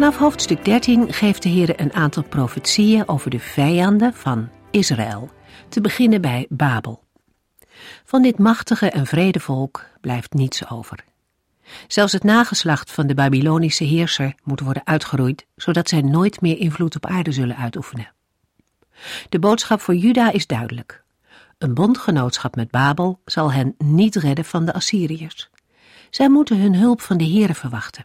Vanaf hoofdstuk 13 geeft de Heer een aantal profetieën over de vijanden van Israël, te beginnen bij Babel. Van dit machtige en vrede volk blijft niets over. Zelfs het nageslacht van de Babylonische heerser moet worden uitgeroeid, zodat zij nooit meer invloed op aarde zullen uitoefenen. De boodschap voor Juda is duidelijk. Een bondgenootschap met Babel zal hen niet redden van de Assyriërs. Zij moeten hun hulp van de Heere verwachten.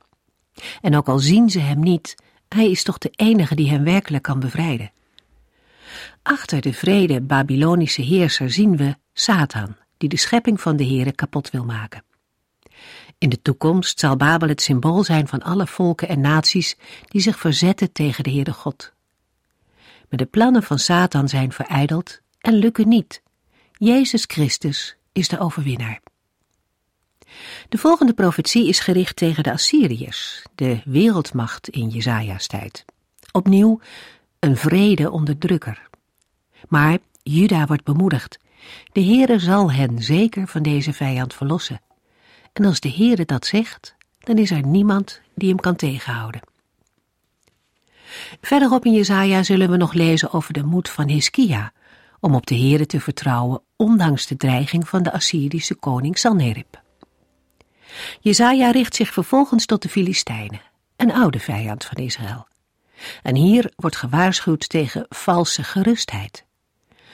En ook al zien ze hem niet, hij is toch de enige die hen werkelijk kan bevrijden. Achter de vrede Babylonische heerser zien we Satan, die de schepping van de Heere kapot wil maken. In de toekomst zal Babel het symbool zijn van alle volken en naties die zich verzetten tegen de Heere God. Maar de plannen van Satan zijn verijdeld en lukken niet. Jezus Christus is de overwinnaar. De volgende profetie is gericht tegen de Assyriërs, de wereldmacht in Jezaja's tijd. Opnieuw een vrede onderdrukker. Maar Juda wordt bemoedigd. De Heere zal hen zeker van deze vijand verlossen. En als de Heere dat zegt, dan is er niemand die hem kan tegenhouden. Verderop in Jezaja zullen we nog lezen over de moed van Hiskia om op de Heere te vertrouwen, ondanks de dreiging van de Assyrische koning Sanherib. Jezaja richt zich vervolgens tot de Filistijnen, een oude vijand van Israël. En hier wordt gewaarschuwd tegen valse gerustheid.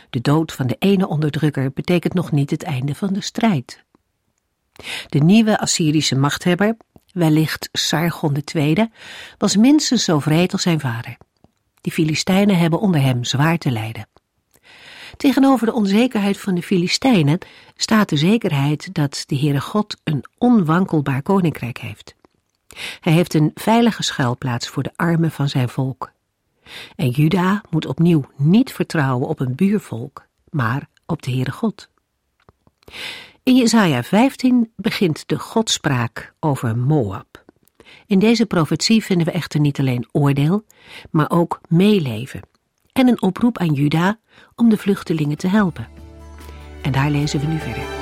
De dood van de ene onderdrukker betekent nog niet het einde van de strijd. De nieuwe Assyrische machthebber, wellicht Sargon II, was minstens zo vreed als zijn vader. De Filistijnen hebben onder hem zwaar te lijden. Tegenover de onzekerheid van de Filistijnen staat de zekerheid dat de Heere God een onwankelbaar koninkrijk heeft. Hij heeft een veilige schuilplaats voor de armen van zijn volk. En Juda moet opnieuw niet vertrouwen op een buurvolk, maar op de Heere God. In Jesaja 15 begint de godspraak over Moab. In deze profetie vinden we echter niet alleen oordeel, maar ook meeleven en een oproep aan Juda om de vluchtelingen te helpen. En daar lezen we nu verder.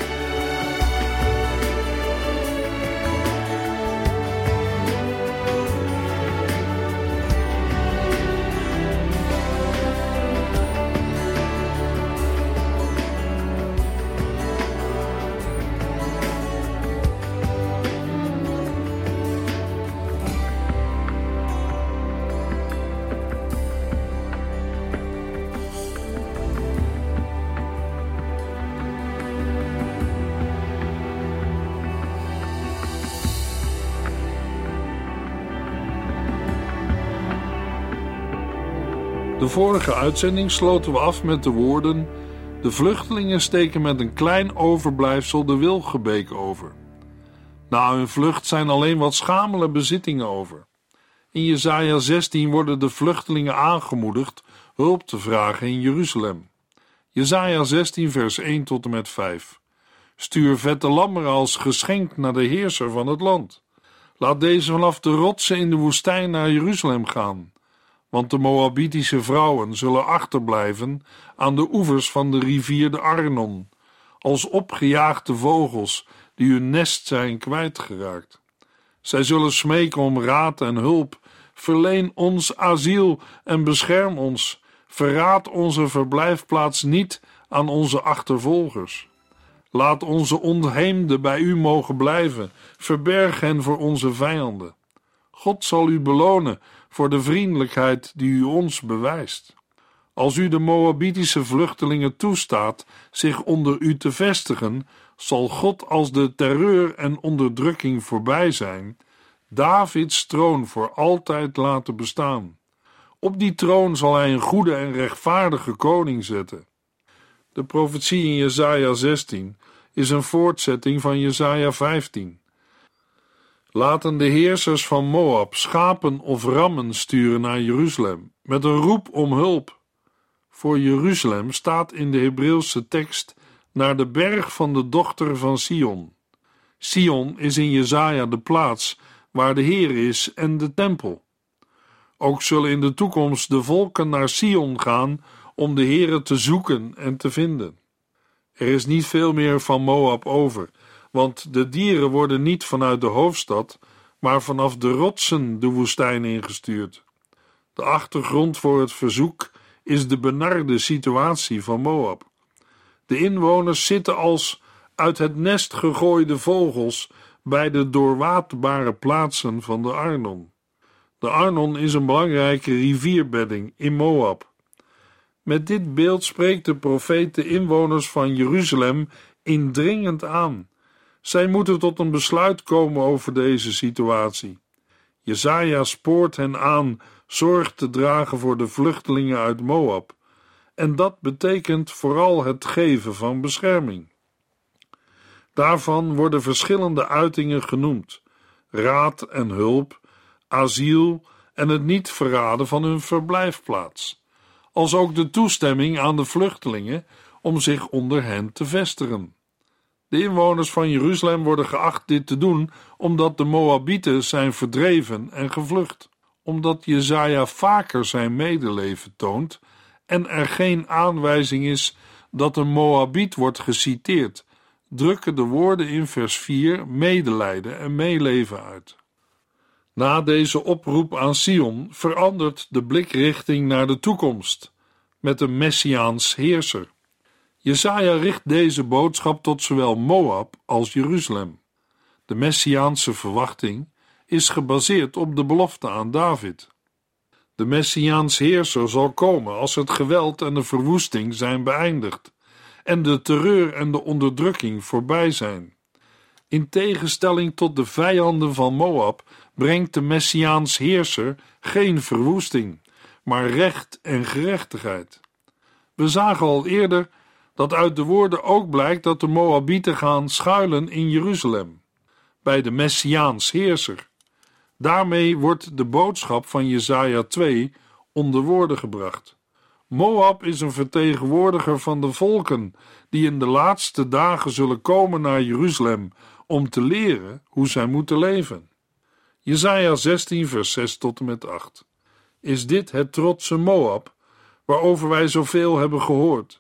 De vorige uitzending sloten we af met de woorden: De vluchtelingen steken met een klein overblijfsel de Wilgebeek over. Na hun vlucht zijn alleen wat schamele bezittingen over. In Jesaja 16 worden de vluchtelingen aangemoedigd hulp te vragen in Jeruzalem. Jesaja 16 vers 1 tot en met 5. Stuur vette lammeren als geschenk naar de heerser van het land. Laat deze vanaf de rotsen in de woestijn naar Jeruzalem gaan want de Moabitische vrouwen zullen achterblijven aan de oevers van de rivier de Arnon, als opgejaagde vogels die hun nest zijn kwijtgeraakt. Zij zullen smeken om raad en hulp. Verleen ons asiel en bescherm ons. Verraad onze verblijfplaats niet aan onze achtervolgers. Laat onze ontheemden bij u mogen blijven. Verberg hen voor onze vijanden. God zal u belonen voor de vriendelijkheid die u ons bewijst. Als u de Moabitische vluchtelingen toestaat zich onder u te vestigen, zal God als de terreur en onderdrukking voorbij zijn, Davids troon voor altijd laten bestaan. Op die troon zal hij een goede en rechtvaardige koning zetten. De profetie in Jesaja 16 is een voortzetting van Jesaja 15. Laten de heersers van Moab schapen of rammen sturen naar Jeruzalem met een roep om hulp. Voor Jeruzalem staat in de Hebreeuwse tekst naar de berg van de dochter van Sion. Sion is in Jezaja de plaats waar de Heer is en de tempel. Ook zullen in de toekomst de volken naar Sion gaan om de Heere te zoeken en te vinden. Er is niet veel meer van Moab over, want de dieren worden niet vanuit de hoofdstad, maar vanaf de rotsen de woestijn ingestuurd. De achtergrond voor het verzoek is de benarde situatie van Moab. De inwoners zitten als uit het nest gegooide vogels bij de doorwaadbare plaatsen van de Arnon. De Arnon is een belangrijke rivierbedding in Moab. Met dit beeld spreekt de profeet de inwoners van Jeruzalem indringend aan. Zij moeten tot een besluit komen over deze situatie. Jezaja spoort hen aan zorg te dragen voor de vluchtelingen uit Moab. En dat betekent vooral het geven van bescherming. Daarvan worden verschillende uitingen genoemd: raad en hulp, asiel en het niet verraden van hun verblijfplaats, als ook de toestemming aan de vluchtelingen om zich onder hen te vestigen. De inwoners van Jeruzalem worden geacht dit te doen omdat de Moabieten zijn verdreven en gevlucht, omdat Jezaja vaker zijn medeleven toont en er geen aanwijzing is dat een Moabiet wordt geciteerd drukken de woorden in vers 4 medelijden en meeleven uit. Na deze oproep aan Sion verandert de blikrichting naar de toekomst met een messiaans heerser. Jesaja richt deze boodschap tot zowel Moab als Jeruzalem. De messiaanse verwachting is gebaseerd op de belofte aan David. De messiaans heerser zal komen als het geweld en de verwoesting zijn beëindigd en de terreur en de onderdrukking voorbij zijn. In tegenstelling tot de vijanden van Moab brengt de Messiaans heerser geen verwoesting, maar recht en gerechtigheid. We zagen al eerder dat uit de woorden ook blijkt dat de Moabieten gaan schuilen in Jeruzalem, bij de Messiaans heerser. Daarmee wordt de boodschap van Jesaja 2 onder woorden gebracht. Moab is een vertegenwoordiger van de volken die in de laatste dagen zullen komen naar Jeruzalem om te leren hoe zij moeten leven. Jesaja 16 vers 6 tot en met 8. Is dit het trotse Moab, waarover wij zoveel hebben gehoord?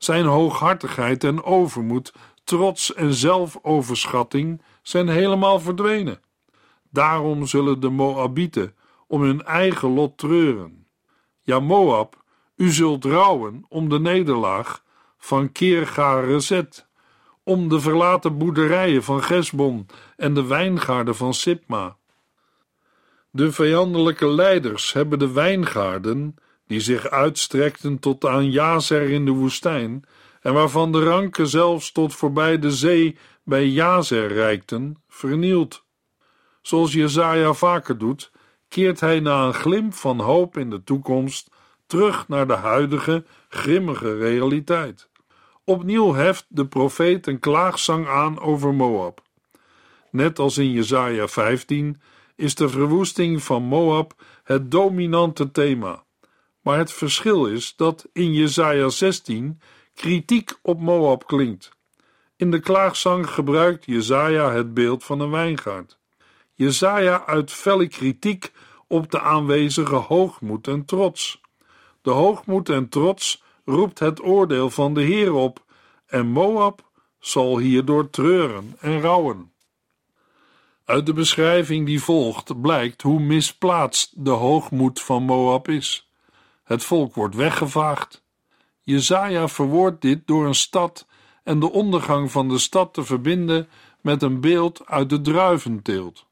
Zijn hooghartigheid en overmoed, trots en zelfoverschatting zijn helemaal verdwenen. Daarom zullen de Moabieten om hun eigen lot treuren. Ja, Moab u zult rouwen om de nederlaag van Kirgareset, om de verlaten boerderijen van Gesbon en de wijngaarden van Sipma. De vijandelijke leiders hebben de wijngaarden, die zich uitstrekten tot aan Jazer in de woestijn, en waarvan de ranken zelfs tot voorbij de zee bij Jazer reikten, vernield. Zoals Jezaja vaker doet, keert hij na een glimp van hoop in de toekomst terug naar de huidige, grimmige realiteit. Opnieuw heft de profeet een klaagzang aan over Moab. Net als in Jesaja 15 is de verwoesting van Moab het dominante thema. Maar het verschil is dat in Jesaja 16 kritiek op Moab klinkt. In de klaagzang gebruikt Jesaja het beeld van een wijngaard. Jesaja uit felle kritiek op de aanwezige hoogmoed en trots. De hoogmoed en trots roept het oordeel van de Heer op, en Moab zal hierdoor treuren en rouwen. Uit de beschrijving die volgt blijkt hoe misplaatst de hoogmoed van Moab is. Het volk wordt weggevaagd. Jezaja verwoordt dit door een stad en de ondergang van de stad te verbinden met een beeld uit de druiventeelt.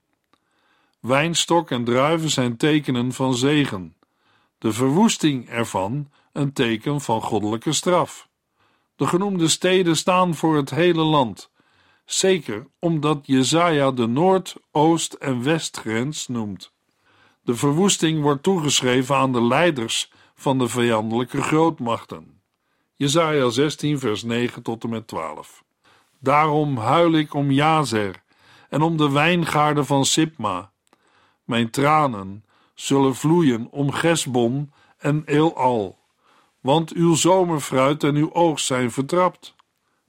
Wijnstok en druiven zijn tekenen van zegen de verwoesting ervan een teken van goddelijke straf. De genoemde steden staan voor het hele land, zeker omdat Jezaja de noord-, oost- en westgrens noemt. De verwoesting wordt toegeschreven aan de leiders van de vijandelijke grootmachten. Jezaja 16 vers 9 tot en met 12 Daarom huil ik om Jazer en om de wijngaarden van Sipma. Mijn tranen zullen vloeien om Gesbon en Eelal, want uw zomerfruit en uw oogst zijn vertrapt.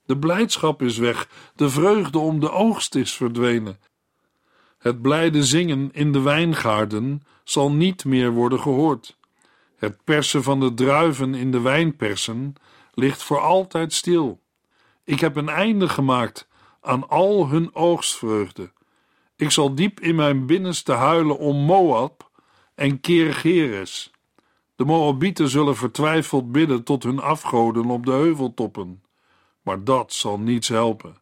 De blijdschap is weg, de vreugde om de oogst is verdwenen. Het blijde zingen in de wijngaarden zal niet meer worden gehoord. Het persen van de druiven in de wijnpersen ligt voor altijd stil. Ik heb een einde gemaakt aan al hun oogstvreugde. Ik zal diep in mijn binnenste huilen om Moab en Kirgeres. De Moabieten zullen vertwijfeld bidden tot hun afgoden op de heuveltoppen. Maar dat zal niets helpen.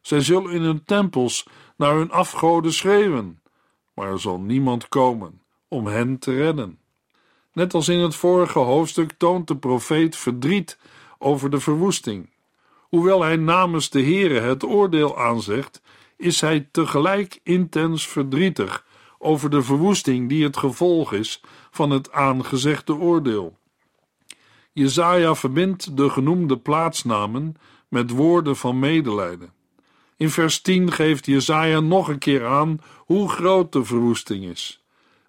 Zij zullen in hun tempels naar hun afgoden schreeuwen, maar er zal niemand komen om hen te redden. Net als in het vorige hoofdstuk toont de profeet verdriet over de verwoesting. Hoewel hij namens de Heere het oordeel aanzegt, is hij tegelijk intens verdrietig over de verwoesting die het gevolg is van het aangezegde oordeel. Jezaja verbindt de genoemde plaatsnamen met woorden van medelijden. In vers 10 geeft Jezaja nog een keer aan hoe groot de verwoesting is.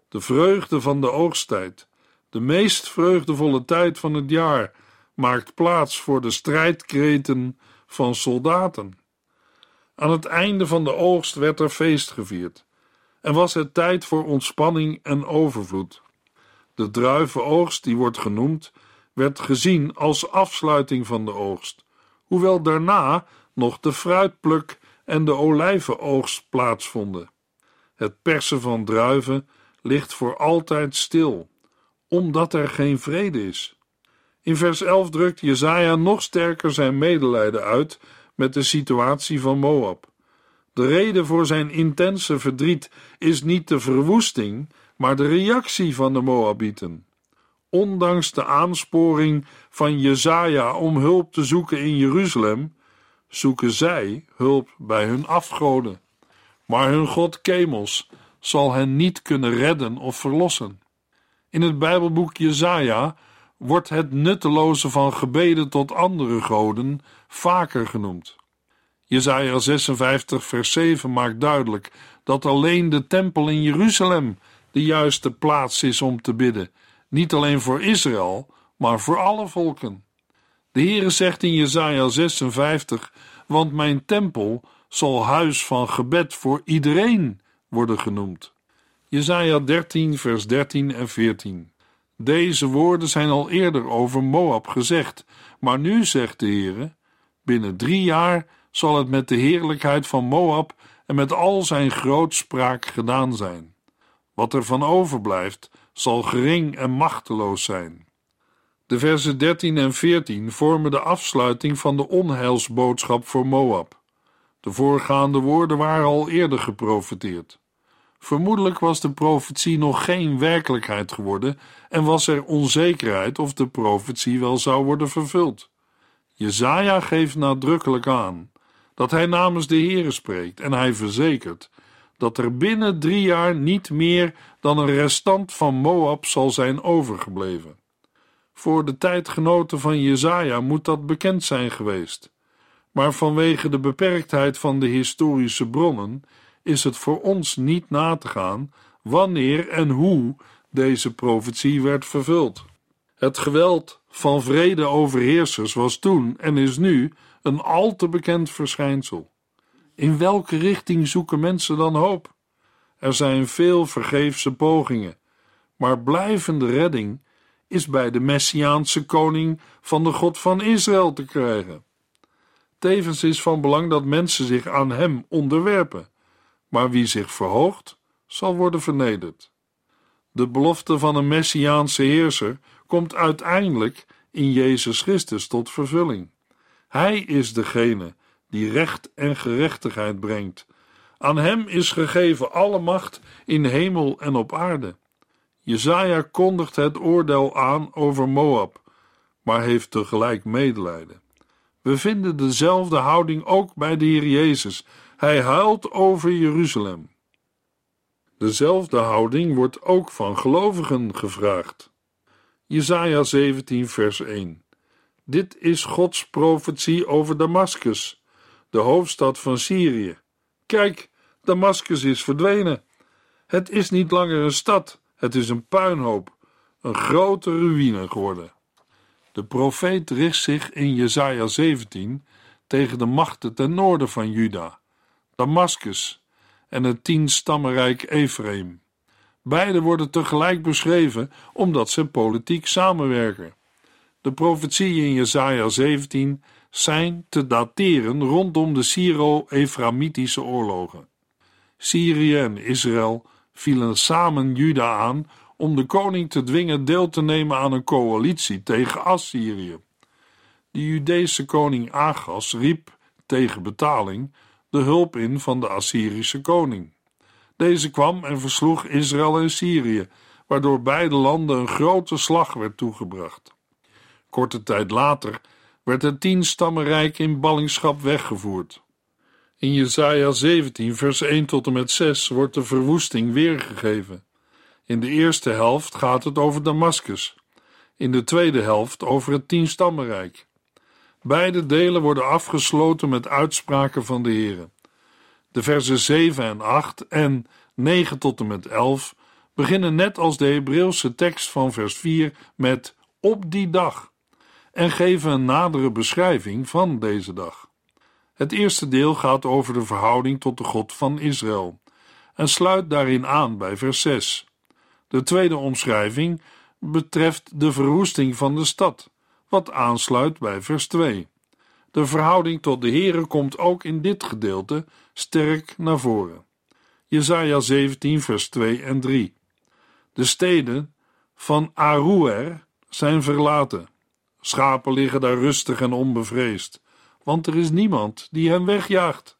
De vreugde van de oogsttijd, de meest vreugdevolle tijd van het jaar, maakt plaats voor de strijdkreten van soldaten. Aan het einde van de oogst werd er feest gevierd en was het tijd voor ontspanning en overvloed. De druivenoogst, die wordt genoemd, werd gezien als afsluiting van de oogst, hoewel daarna nog de fruitpluk en de olijvenoogst plaatsvonden. Het persen van druiven ligt voor altijd stil, omdat er geen vrede is. In vers 11 drukt Jezaja nog sterker zijn medelijden uit met de situatie van Moab. De reden voor zijn intense verdriet is niet de verwoesting, maar de reactie van de Moabieten. Ondanks de aansporing van Jezaja om hulp te zoeken in Jeruzalem, zoeken zij hulp bij hun afgoden. Maar hun god Kemos zal hen niet kunnen redden of verlossen. In het Bijbelboek Jezaja wordt het nutteloze van gebeden tot andere goden vaker genoemd. Jesaja 56 vers 7 maakt duidelijk dat alleen de tempel in Jeruzalem de juiste plaats is om te bidden, niet alleen voor Israël, maar voor alle volken. De Heere zegt in Jesaja 56, want mijn tempel zal huis van gebed voor iedereen worden genoemd. Jesaja 13 vers 13 en 14 Deze woorden zijn al eerder over Moab gezegd, maar nu zegt de Heere, binnen drie jaar zal het met de heerlijkheid van Moab en met al zijn grootspraak gedaan zijn. Wat er van overblijft, zal gering en machteloos zijn. De versen 13 en 14 vormen de afsluiting van de onheilsboodschap voor Moab. De voorgaande woorden waren al eerder geprofeteerd. Vermoedelijk was de profetie nog geen werkelijkheid geworden en was er onzekerheid of de profetie wel zou worden vervuld. Jezaja geeft nadrukkelijk aan dat hij namens de Heere spreekt en hij verzekert dat er binnen drie jaar niet meer dan een restant van Moab zal zijn overgebleven. Voor de tijdgenoten van Jezaja moet dat bekend zijn geweest. Maar vanwege de beperktheid van de historische bronnen is het voor ons niet na te gaan wanneer en hoe deze profetie werd vervuld. Het geweld van vrede overheersers was toen en is nu een al te bekend verschijnsel. In welke richting zoeken mensen dan hoop? Er zijn veel vergeefse pogingen, maar blijvende redding is bij de Messiaanse koning van de God van Israël te krijgen. Tevens is van belang dat mensen zich aan hem onderwerpen, maar wie zich verhoogt, zal worden vernederd. De belofte van een Messiaanse heerser komt uiteindelijk in Jezus Christus tot vervulling. Hij is degene die recht en gerechtigheid brengt. Aan hem is gegeven alle macht in hemel en op aarde. Jezaja kondigt het oordeel aan over Moab, maar heeft tegelijk medelijden. We vinden dezelfde houding ook bij de Heer Jezus. Hij huilt over Jeruzalem. Dezelfde houding wordt ook van gelovigen gevraagd. Jesaja 17 vers 1 Dit is Gods profetie over Damaskus, de hoofdstad van Syrië. Kijk, Damascus is verdwenen. Het is niet langer een stad, het is een puinhoop, een grote ruïne geworden. De profeet richt zich in Jesaja 17 tegen de machten ten noorden van Juda, Damascus en het tienstammenrijk Ephraim. Beide worden tegelijk beschreven omdat ze politiek samenwerken. De profetieën in Jesaja 17 zijn te dateren rondom de Syro-Eframitische oorlogen. Syrië en Israël vielen samen Juda aan om de koning te dwingen deel te nemen aan een coalitie tegen Assyrië. De Judese koning Agas riep tegen betaling de hulp in van de Assyrische koning. Deze kwam en versloeg Israël en Syrië, waardoor beide landen een grote slag werd toegebracht. Korte tijd later werd het tienstammenrijk in ballingschap weggevoerd. In Jesaja 17 vers 1 tot en met 6 wordt de verwoesting weergegeven. In de eerste helft gaat het over Damascus, in de tweede helft over het tienstammenrijk. Beide delen worden afgesloten met uitspraken van de Heere. De versen 7 en 8 en 9 tot en met 11 beginnen net als de Hebreeuwse tekst van vers 4 met op die dag en geven een nadere beschrijving van deze dag. Het eerste deel gaat over de verhouding tot de God van Israël en sluit daarin aan bij vers 6. De tweede omschrijving betreft de verwoesting van de stad, wat aansluit bij vers 2. De verhouding tot de Heere komt ook in dit gedeelte sterk naar voren. Jesaja 17 vers 2 en 3. De steden van Aruer zijn verlaten. Schapen liggen daar rustig en onbevreesd, want er is niemand die hen wegjaagt.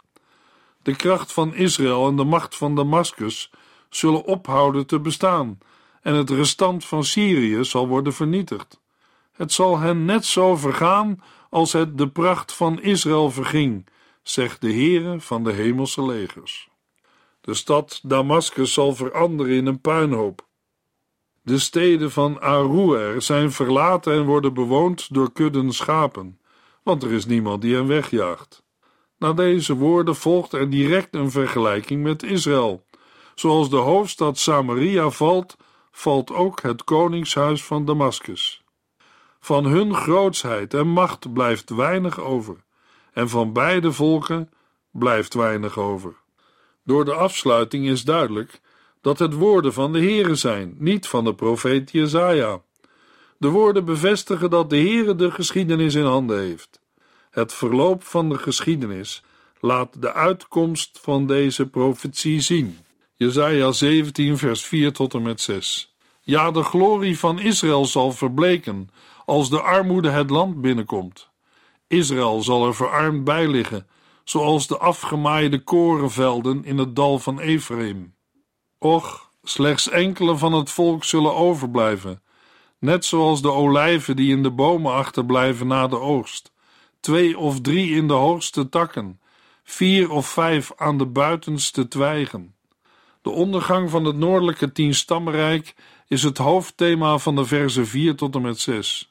De kracht van Israël en de macht van Damascus zullen ophouden te bestaan, en het restant van Syrië zal worden vernietigd. Het zal hen net zo vergaan als het de pracht van Israël verging, zegt de Heere van de hemelse legers. De stad Damascus zal veranderen in een puinhoop. De steden van Aruer zijn verlaten en worden bewoond door kudden schapen, want er is niemand die hen wegjaagt. Na deze woorden volgt er direct een vergelijking met Israël. Zoals de hoofdstad Samaria valt, valt ook het koningshuis van Damascus. Van hun grootsheid en macht blijft weinig over, en van beide volken blijft weinig over. Door de afsluiting is duidelijk dat het woorden van de Heere zijn, niet van de profeet Jezaja. De woorden bevestigen dat de Heere de geschiedenis in handen heeft. Het verloop van de geschiedenis laat de uitkomst van deze profetie zien. Jezaja 17 vers 4 tot en met 6 Ja, de glorie van Israël zal verbleken als de armoede het land binnenkomt. Israël zal er verarmd bij liggen, zoals de afgemaaide korenvelden in het dal van Ephraim. Och, slechts enkele van het volk zullen overblijven, net zoals de olijven die in de bomen achterblijven na de oogst, twee of drie in de hoogste takken, vier of vijf aan de buitenste twijgen. De ondergang van het noordelijke tienstammenrijk is het hoofdthema van de versen 4 tot en met 6.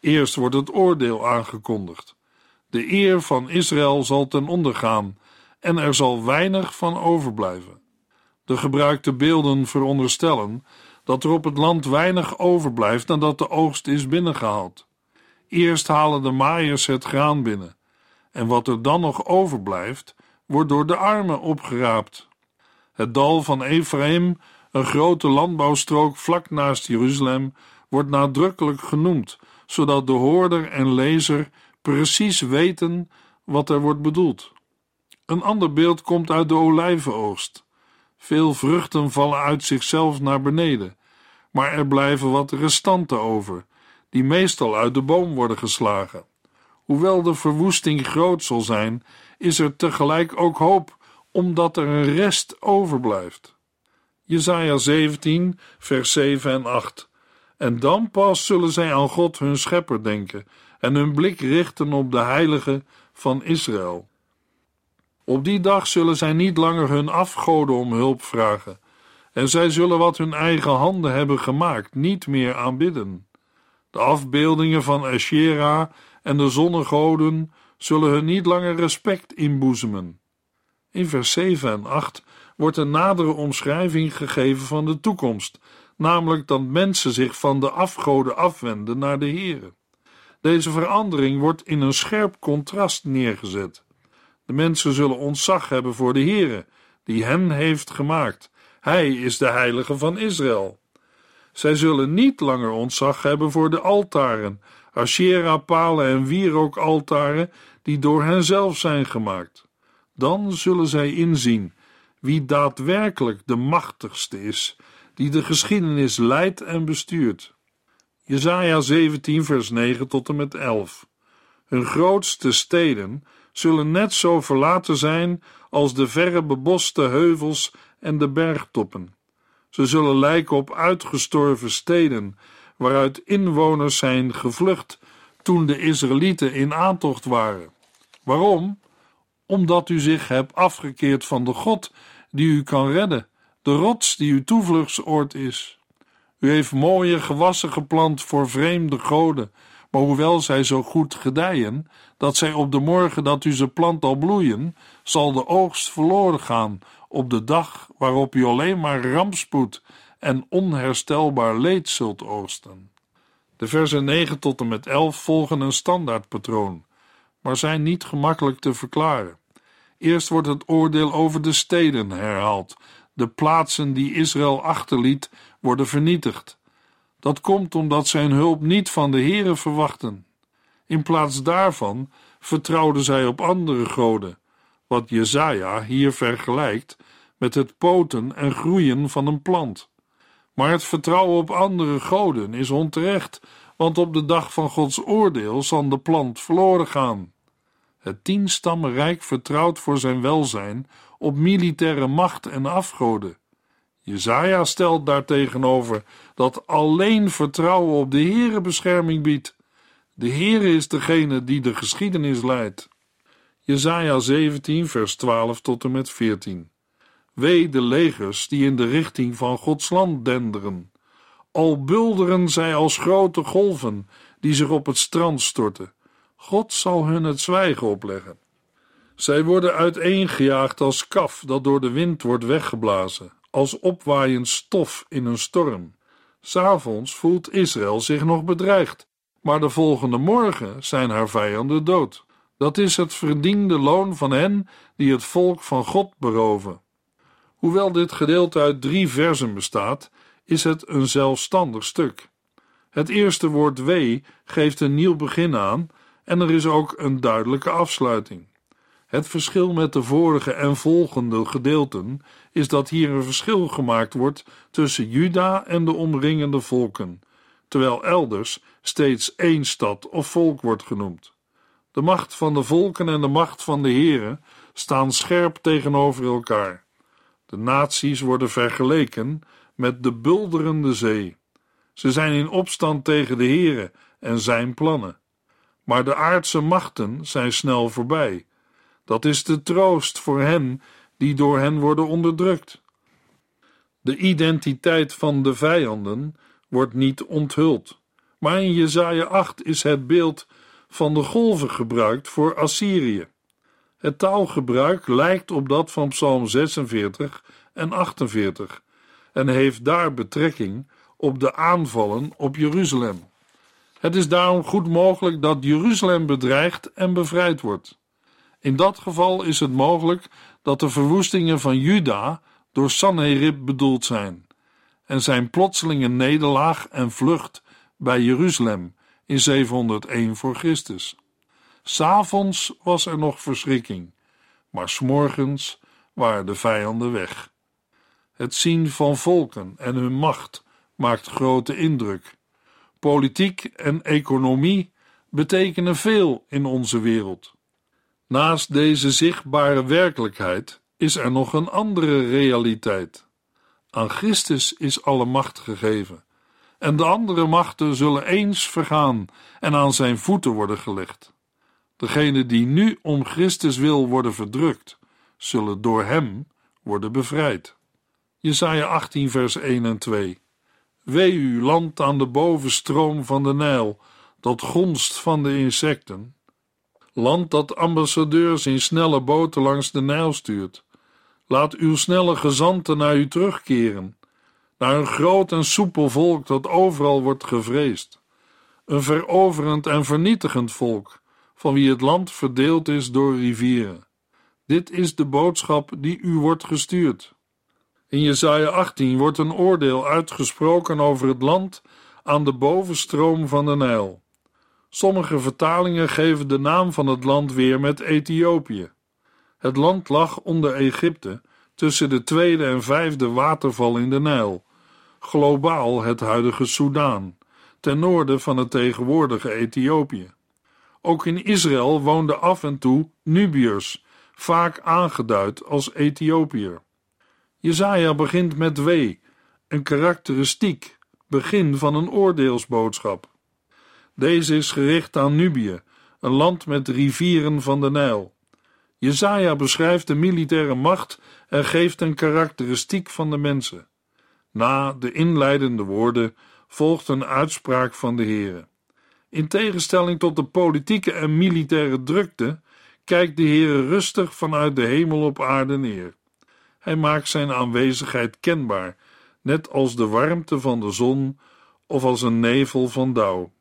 Eerst wordt het oordeel aangekondigd. De eer van Israël zal ten onder gaan en er zal weinig van overblijven. De gebruikte beelden veronderstellen dat er op het land weinig overblijft nadat de oogst is binnengehaald. Eerst halen de maaiers het graan binnen, en wat er dan nog overblijft, wordt door de armen opgeraapt. Het dal van Ephraim, een grote landbouwstrook vlak naast Jeruzalem, wordt nadrukkelijk genoemd, zodat de hoorder en lezer precies weten wat er wordt bedoeld. Een ander beeld komt uit de olijvenoogst. Veel vruchten vallen uit zichzelf naar beneden, maar er blijven wat restanten over, die meestal uit de boom worden geslagen. Hoewel de verwoesting groot zal zijn, is er tegelijk ook hoop, omdat er een rest overblijft. Jesaja 17, vers 7 en 8. En dan pas zullen zij aan God hun schepper denken en hun blik richten op de heilige van Israël. Op die dag zullen zij niet langer hun afgoden om hulp vragen, en zij zullen wat hun eigen handen hebben gemaakt niet meer aanbidden. De afbeeldingen van Asherah en de zonnegoden zullen hun niet langer respect inboezemen. In vers 7 en 8 wordt een nadere omschrijving gegeven van de toekomst, namelijk dat mensen zich van de afgoden afwenden naar de Here. Deze verandering wordt in een scherp contrast neergezet. De mensen zullen ontzag hebben voor de Here, die hen heeft gemaakt. Hij is de heilige van Israël. Zij zullen niet langer ontzag hebben voor de altaren, Asherah-palen en wierookaltaren die door henzelf zijn gemaakt. Dan zullen zij inzien wie daadwerkelijk de machtigste is, die de geschiedenis leidt en bestuurt. Jesaja 17 vers 9 tot en met 11 Hun grootste steden zullen net zo verlaten zijn als de verre beboste heuvels en de bergtoppen. Ze zullen lijken op uitgestorven steden, waaruit inwoners zijn gevlucht toen de Israëlieten in aantocht waren. Waarom? Omdat u zich hebt afgekeerd van de God die u kan redden, de rots die uw toevluchtsoord is. U heeft mooie gewassen geplant voor vreemde goden, maar hoewel zij zo goed gedijen, dat zij op de morgen dat u ze plant al bloeien, zal de oogst verloren gaan op de dag waarop u alleen maar rampspoed en onherstelbaar leed zult oogsten. De versen 9 tot en met 11 volgen een standaardpatroon, maar zijn niet gemakkelijk te verklaren. Eerst wordt het oordeel over de steden herhaald. De plaatsen die Israël achterliet worden vernietigd. Dat komt omdat zijn hulp niet van de Here verwachten. In plaats daarvan vertrouwden zij op andere goden, wat Jezaja hier vergelijkt met het poten en groeien van een plant. Maar het vertrouwen op andere goden is onterecht, want op de dag van Gods oordeel zal de plant verloren gaan. Het tienstammenrijk vertrouwt voor zijn welzijn op militaire macht en afgoden. Jezaja stelt daartegenover dat alleen vertrouwen op de Heere bescherming biedt. De Heere is degene die de geschiedenis leidt. Jezaja 17 vers 12 tot en met 14 Wee de legers die in de richting van Gods land denderen. Al bulderen zij als grote golven die zich op het strand storten. God zal hun het zwijgen opleggen. Zij worden uiteengejaagd als kaf dat door de wind wordt weggeblazen, als opwaaiend stof in een storm. S'avonds voelt Israël zich nog bedreigd, maar de volgende morgen zijn haar vijanden dood. Dat is het verdiende loon van hen die het volk van God beroven. Hoewel dit gedeelte uit drie versen bestaat, is het een zelfstandig stuk. Het eerste woord wee geeft een nieuw begin aan en er is ook een duidelijke afsluiting. Het verschil met de vorige en volgende gedeelten is dat hier een verschil gemaakt wordt tussen Juda en de omringende volken, terwijl elders steeds één stad of volk wordt genoemd. De macht van de volken en de macht van de Here staan scherp tegenover elkaar. De naties worden vergeleken met de bulderende zee. Ze zijn in opstand tegen de Here en zijn plannen. Maar de aardse machten zijn snel voorbij. Dat is de troost voor hen die door hen worden onderdrukt. De identiteit van de vijanden wordt niet onthuld, maar in Jesaja 8 is het beeld van de golven gebruikt voor Assyrië. Het taalgebruik lijkt op dat van Psalm 46 en 48 en heeft daar betrekking op de aanvallen op Jeruzalem. Het is daarom goed mogelijk dat Jeruzalem bedreigd en bevrijd wordt. In dat geval is het mogelijk dat de verwoestingen van Juda door Sanherib bedoeld zijn en zijn plotselinge nederlaag en vlucht bij Jeruzalem in 701 voor Christus. S'avonds was er nog verschrikking, maar s'morgens waren de vijanden weg. Het zien van volken en hun macht maakt grote indruk. Politiek en economie betekenen veel in onze wereld. Naast deze zichtbare werkelijkheid is er nog een andere realiteit. Aan Christus is alle macht gegeven, en de andere machten zullen eens vergaan en aan zijn voeten worden gelegd. Degenen die nu om Christus wil worden verdrukt, zullen door hem worden bevrijd. Jesaja 18 vers 1 en 2 Wee u land aan de bovenstroom van de Nijl, dat gonst van de insecten. land dat ambassadeurs in snelle boten langs de Nijl stuurt. Laat uw snelle gezanten naar u terugkeren, naar een groot en soepel volk dat overal wordt gevreesd. Een veroverend en vernietigend volk, van wie het land verdeeld is door rivieren. Dit is de boodschap die u wordt gestuurd. In Jesaja 18 wordt een oordeel uitgesproken over het land aan de bovenstroom van de Nijl. Sommige vertalingen geven de naam van het land weer met Ethiopië. Het land lag onder Egypte, tussen de tweede en vijfde waterval in de Nijl, globaal het huidige Soudaan, ten noorden van het tegenwoordige Ethiopië. Ook in Israël woonden af en toe Nubiërs, vaak aangeduid als Ethiopiër. Jezaja begint met wee, een karakteristiek, begin van een oordeelsboodschap. Deze is gericht aan Nubië, een land met rivieren van de Nijl. Jezaja beschrijft de militaire macht en geeft een karakteristiek van de mensen. Na de inleidende woorden volgt een uitspraak van de Heere. In tegenstelling tot de politieke en militaire drukte, kijkt de Heere rustig vanuit de hemel op aarde neer. Hij maakt zijn aanwezigheid kenbaar, net als de warmte van de zon of als een nevel van dauw.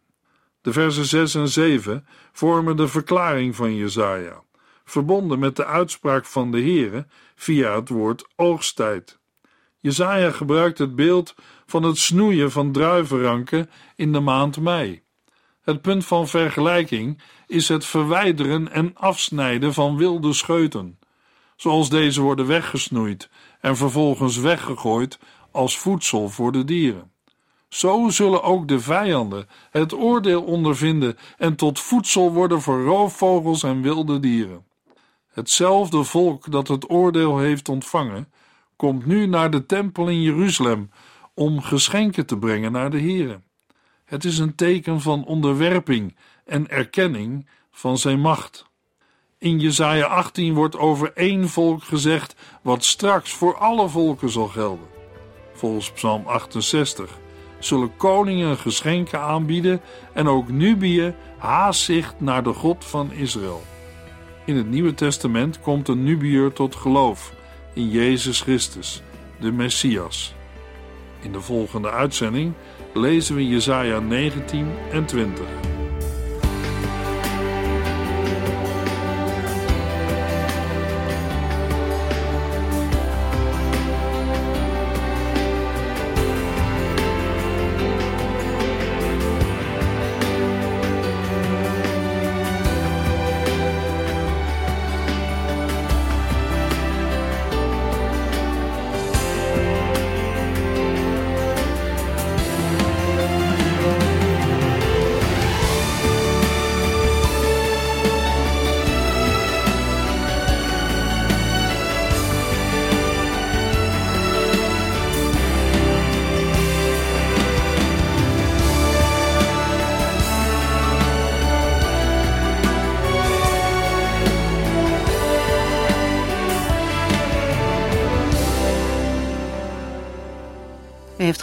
De versen 6 en 7 vormen de verklaring van Jesaja, verbonden met de uitspraak van de Heere via het woord oogsttijd. Jesaja gebruikt het beeld van het snoeien van druivenranken in de maand mei. Het punt van vergelijking is het verwijderen en afsnijden van wilde scheuten, zoals deze worden weggesnoeid en vervolgens weggegooid als voedsel voor de dieren. Zo zullen ook de vijanden het oordeel ondervinden en tot voedsel worden voor roofvogels en wilde dieren. Hetzelfde volk dat het oordeel heeft ontvangen, komt nu naar de tempel in Jeruzalem om geschenken te brengen naar de Here. Het is een teken van onderwerping en erkenning van zijn macht. In Jesaja 18 wordt over één volk gezegd wat straks voor alle volken zal gelden. Volgens Psalm 68 zullen koningen geschenken aanbieden en ook Nubië haast zich naar de God van Israël. In het Nieuwe Testament komt een Nubiër tot geloof in Jezus Christus, de Messias. In de volgende uitzending lezen we Jesaja 19 en 20.